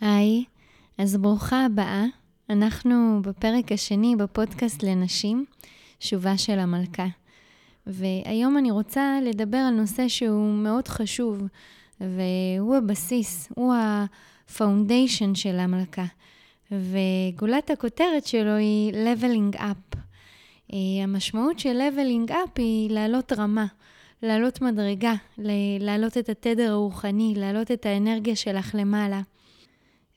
היי, אז ברוכה הבאה. אנחנו בפרק השני בפודקאסט לנשים, שובה של המלכה. והיום אני רוצה לדבר על נושא שהוא מאוד חשוב, והוא הבסיס, הוא הפאונדיישן של המלכה. וגולת הכותרת שלו היא leveling up. המשמעות של leveling up היא לעלות רמה, לעלות מדרגה, להעלות את התדר הרוחני, להעלות את האנרגיה שלך למעלה.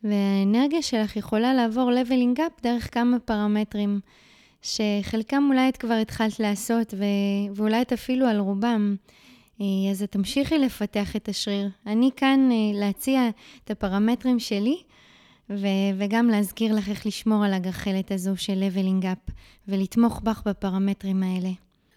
והאנרגיה שלך יכולה לעבור leveling up דרך כמה פרמטרים, שחלקם אולי את כבר התחלת לעשות, ו... ואולי את אפילו על רובם. אז את תמשיכי לפתח את השריר. אני כאן אה, להציע את הפרמטרים שלי, ו... וגם להזכיר לך איך לשמור על הגחלת הזו של leveling up, ולתמוך בך בפרמטרים האלה.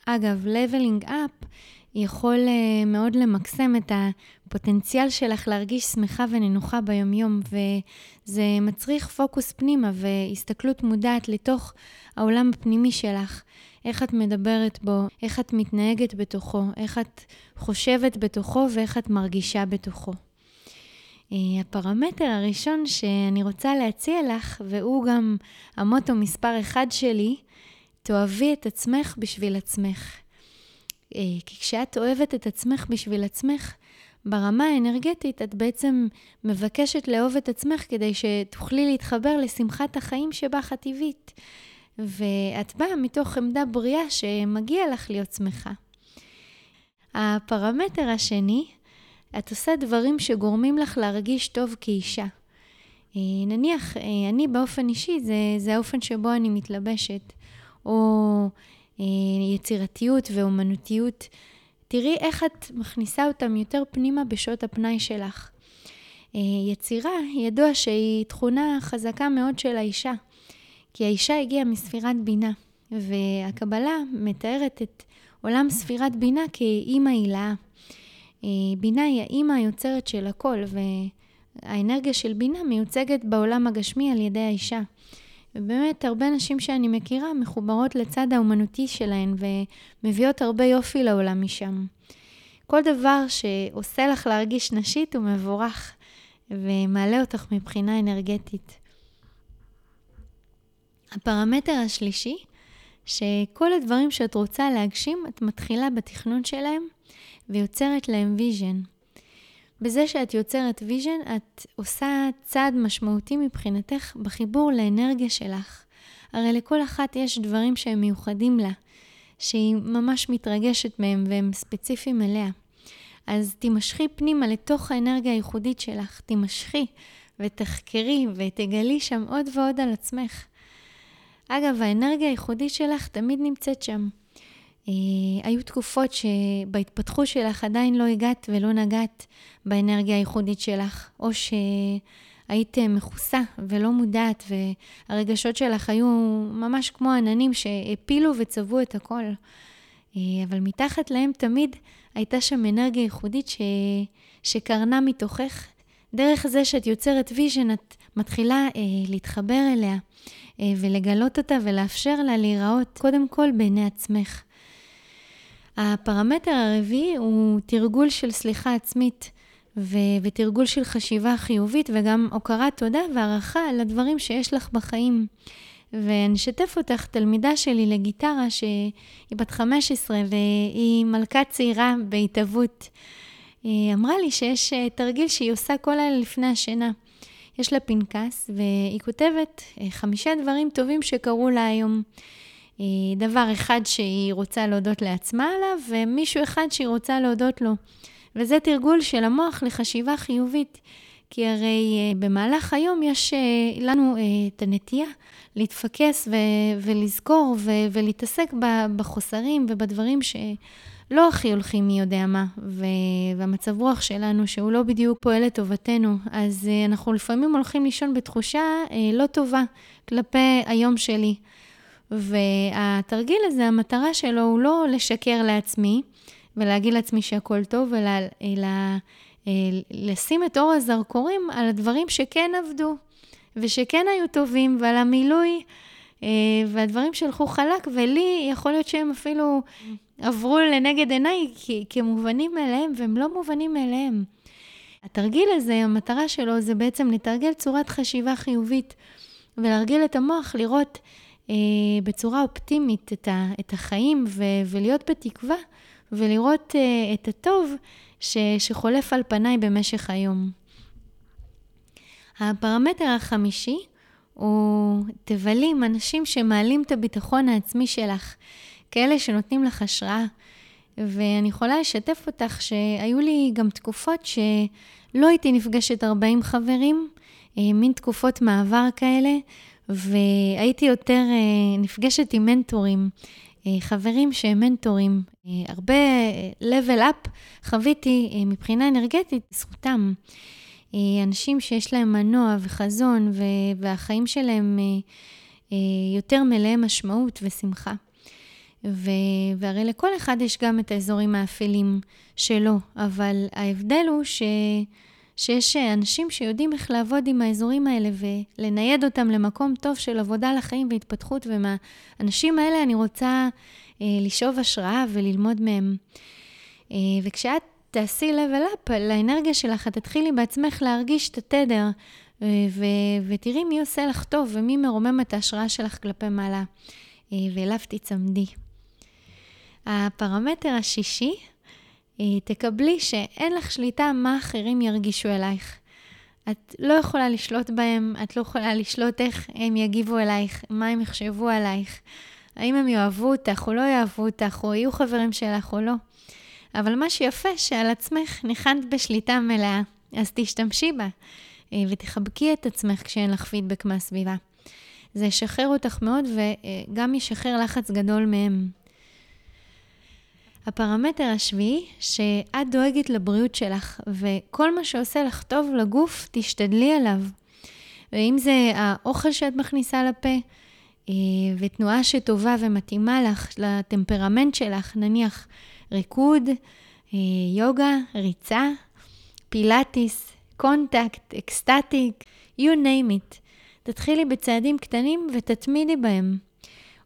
אגב, leveling up יכול uh, מאוד למקסם את הפוטנציאל שלך להרגיש שמחה ונינוחה ביומיום, וזה מצריך פוקוס פנימה והסתכלות מודעת לתוך העולם הפנימי שלך. איך את מדברת בו, איך את מתנהגת בתוכו, איך את חושבת בתוכו ואיך את מרגישה בתוכו. Uh, הפרמטר הראשון שאני רוצה להציע לך, והוא גם המוטו מספר אחד שלי, תאהבי את עצמך בשביל עצמך. אה, כי כשאת אוהבת את עצמך בשביל עצמך, ברמה האנרגטית את בעצם מבקשת לאהוב את עצמך כדי שתוכלי להתחבר לשמחת החיים שבך הטבעית. ואת באה מתוך עמדה בריאה שמגיע לך להיות שמחה. הפרמטר השני, את עושה דברים שגורמים לך להרגיש טוב כאישה. אה, נניח, אה, אני באופן אישי, זה, זה האופן שבו אני מתלבשת, או יצירתיות ואומנותיות. תראי איך את מכניסה אותם יותר פנימה בשעות הפנאי שלך. אה, יצירה, ידוע שהיא תכונה חזקה מאוד של האישה, כי האישה הגיעה מספירת בינה, והקבלה מתארת את עולם ספירת בינה כאימא הילאה. אה, בינה היא האימא היוצרת של הכל, והאנרגיה של בינה מיוצגת בעולם הגשמי על ידי האישה. ובאמת, הרבה נשים שאני מכירה מחוברות לצד האומנותי שלהן ומביאות הרבה יופי לעולם משם. כל דבר שעושה לך להרגיש נשית הוא מבורך ומעלה אותך מבחינה אנרגטית. הפרמטר השלישי, שכל הדברים שאת רוצה להגשים, את מתחילה בתכנון שלהם ויוצרת להם vision. בזה שאת יוצרת vision, את עושה צעד משמעותי מבחינתך בחיבור לאנרגיה שלך. הרי לכל אחת יש דברים שהם מיוחדים לה, שהיא ממש מתרגשת מהם והם ספציפיים אליה. אז תימשכי פנימה לתוך האנרגיה הייחודית שלך, תימשכי ותחקרי ותגלי שם עוד ועוד על עצמך. אגב, האנרגיה הייחודית שלך תמיד נמצאת שם. אה, היו תקופות שבהתפתחות שלך עדיין לא הגעת ולא נגעת באנרגיה הייחודית שלך, או שהיית מכוסה ולא מודעת, והרגשות שלך היו ממש כמו עננים שהפילו וצבעו את הכל. אה, אבל מתחת להם תמיד הייתה שם אנרגיה ייחודית ש... שקרנה מתוכך. דרך זה שאת יוצרת vision, את מתחילה אה, להתחבר אליה אה, ולגלות אותה ולאפשר לה להיראות קודם כל בעיני עצמך. הפרמטר הרביעי הוא תרגול של סליחה עצמית ו- ותרגול של חשיבה חיובית וגם הוקרת תודה והערכה על הדברים שיש לך בחיים. ואני אשתף אותך, תלמידה שלי לגיטרה שהיא בת 15 והיא מלכה צעירה בהתהוות. היא אמרה לי שיש אה, תרגיל שהיא עושה כל לילה לפני השינה. יש לה פנקס והיא כותבת אה, חמישה דברים טובים שקרו לה היום. אה, דבר אחד שהיא רוצה להודות לעצמה עליו, ומישהו אחד שהיא רוצה להודות לו. וזה תרגול של המוח לחשיבה חיובית. כי הרי uh, במהלך היום יש uh, לנו את הנטייה להתפקס ו- ולזכור ו- ולהתעסק בחוסרים ובדברים שלא הכי הולכים מי יודע מה, ו- והמצב רוח שלנו שהוא לא בדיוק פועל לטובתנו, אז אנחנו לפעמים הולכים לישון בתחושה לא טובה כלפי היום שלי. והתרגיל הזה, המטרה שלו הוא לא לשקר לעצמי ולהגיד לעצמי שהכל טוב, אלא, אלא אה, לשים את אור הזרקורים על הדברים שכן עבדו ושכן היו טובים ועל המילוי אה, והדברים שהלכו חלק, ולי יכול להיות שהם אפילו עברו לנגד עיניי כמובנים מאליהם, והם לא מובנים מאליהם. התרגיל הזה, המטרה שלו זה בעצם לתרגל צורת חשיבה חיובית ולהרגיל את המוח לראות בצורה אופטימית את, ה, את החיים ו, ולהיות בתקווה ולראות אה, את הטוב ש, שחולף על פניי במשך היום. הפרמטר החמישי הוא תבלי עם אנשים שמעלים את הביטחון העצמי שלך, כאלה שנותנים לך השראה. ואני יכולה לשתף אותך שהיו לי גם תקופות שלא הייתי נפגשת הרבה עם חברים, אה, מין תקופות מעבר כאלה, והייתי יותר אה, נפגשת עם מנטורים, אה, חברים שהם מנטורים. הרבה level up חוויתי מבחינה אנרגטית בזכותם. אנשים שיש להם מנוע וחזון, והחיים שלהם יותר מלאי משמעות ושמחה. ו... והרי לכל אחד יש גם את האזורים האפלים שלו, אבל ההבדל הוא ש... שיש אנשים שיודעים איך לעבוד עם האזורים האלה ולנייד אותם למקום טוב של עבודה לחיים והתפתחות, ומהאנשים האלה אני רוצה אה, לשאוב השראה וללמוד מהם. אה, וכשאת תעשי level up לאנרגיה שלך, את תתחילי בעצמך להרגיש את התדר, אה, ו- ותראי מי עושה לך טוב ומי מרומם את ההשראה שלך כלפי מעלה, אה, ואליו תצמדי. הפרמטר השישי, אה, תקבלי שאין לך שליטה מה אחרים ירגישו אלייך. את לא יכולה לשלוט בהם, את לא יכולה לשלוט איך הם יגיבו אלייך, מה הם יחשבו עלייך, האם הם יאהבו אותך או לא יאהבו אותך, או יהיו חברים שלך או לא. אבל מה שיפה, שעל עצמך ניחנת בשליטה מלאה, אז תשתמשי בה אה, ותחבקי את עצמך כשאין לך פידבק מהסביבה. זה ישחרר אותך מאוד וגם ישחרר לחץ גדול מהם. הפרמטר השביעי, שאת דואגת לבריאות שלך, וכל מה שעושה לך טוב לגוף, תשתדלי עליו. ואם זה האוכל שאת מכניסה לפה, אה, ותנועה שטובה ומתאימה לך, לטמפרמנט שלך, נניח ריקוד, אה, יוגה, ריצה, פילאטיס, contact, ecstatic, you name it. תתחילי בצעדים קטנים ותתמידי בהם.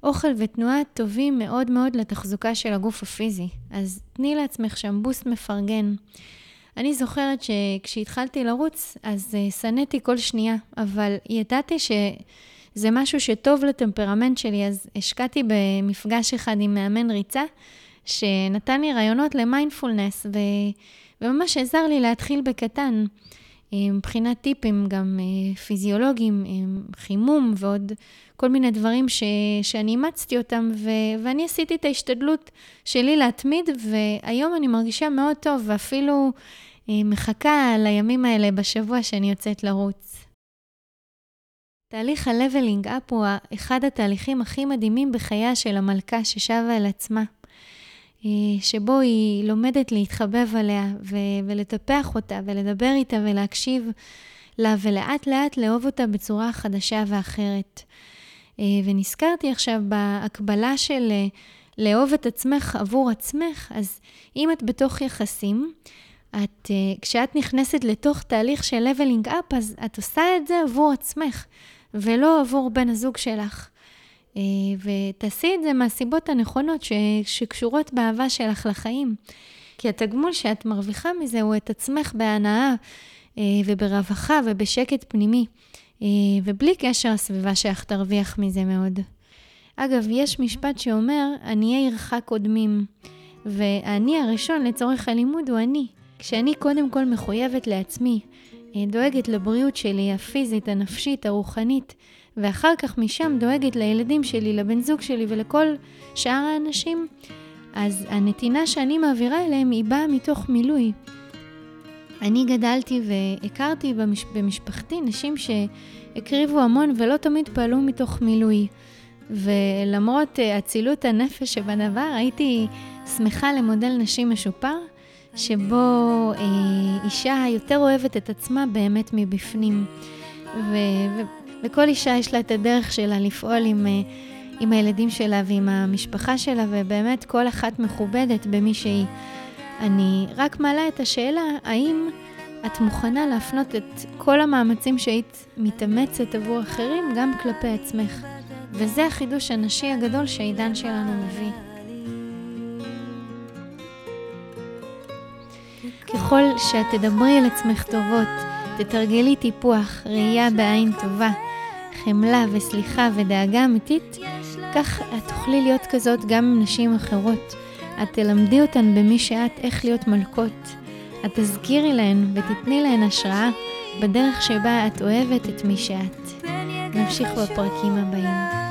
אוכל ותנועה טובים מאוד מאוד לתחזוקה של הגוף הפיזי, אז תני לעצמך שם boost מפרגן. אני זוכרת שכשהתחלתי לרוץ, אז uh, שנאתי כל שנייה, אבל ידעתי שזה משהו שטוב לטמפרמנט שלי, אז השקעתי במפגש אחד עם מאמן ריצה, שנתן לי רעיונות למיינדפולנס, ו... וממש עזר לי להתחיל בקטן. מבחינת טיפים גם אה, פיזיולוגיים, חימום ועוד כל מיני דברים ש, שאני אימצתי אותם, ו, ואני עשיתי את ההשתדלות שלי להתמיד, והיום אני מרגישה מאוד טוב, ואפילו אה, מחכה לימים האלה בשבוע שאני יוצאת לרוץ. תהליך ה-leveling up הוא אחד התהליכים הכי מדהימים בחייה של המלכה ששבה אל עצמה. אה, שבו היא לומדת להתחבב עליה ו- ולטפח אותה ולדבר איתה ולהקשיב לה ולאט לאט לאהוב אותה בצורה חדשה ואחרת. אה, ונזכרתי עכשיו בהקבלה של אה, לאהוב את עצמך עבור עצמך, אז אם את בתוך יחסים, את, כשאת נכנסת לתוך תהליך של leveling up, אז את עושה את זה עבור עצמך, ולא עבור בן הזוג שלך. אה, ותעשי את זה מהסיבות הנכונות ש, שקשורות באהבה שלך לחיים. כי התגמול שאת מרוויחה מזה הוא את עצמך בהנאה אה, וברווחה ובשקט פנימי, אה, ובלי קשר הסביבה שלך תרוויח מזה מאוד. אגב, יש משפט שאומר, עניי עירך קודמים, והאני הראשון לצורך הלימוד הוא אני. כשאני קודם כל מחויבת לעצמי, דואגת לבריאות שלי, הפיזית, הנפשית, הרוחנית, ואחר כך משם דואגת לילדים שלי, לבן זוג שלי ולכל שאר האנשים, אז הנתינה שאני מעבירה אליהם היא באה מתוך מילוי. אני גדלתי והכרתי במש... במשפחתי נשים שהקריבו המון ולא תמיד פעלו מתוך מילוי. ולמרות אה, אצילות הנפש שבדבר, הייתי שמחה למודל נשים משופר, שבו אה, אישה יותר אוהבת את עצמה באמת מבפנים. ו... וכל אישה יש לה את הדרך שלה לפעול עם, אה, עם הילדים שלה ועם המשפחה שלה, ובאמת כל אחת מכובדת במי שהיא. אני רק מעלה את השאלה, האם את מוכנה להפנות את כל המאמצים שהיית מתאמצת עבור אחרים גם כלפי עצמך? וזה החידוש הנשי הגדול שהעידן שלנו מביא. ככל שאת תדברי על עצמך טובות, תתרגלי טיפוח, ראייה בעין טובה, חמלה וסליחה ודאגה אמיתית, כך את תוכלי להיות כזאת גם עם נשים אחרות. את תלמדי אותן במי שאת איך להיות מלכות. את תזכירי להן ותתני להן השראה בדרך שבה את אוהבת את מי שאת. נמשיך בפרקים הבאים.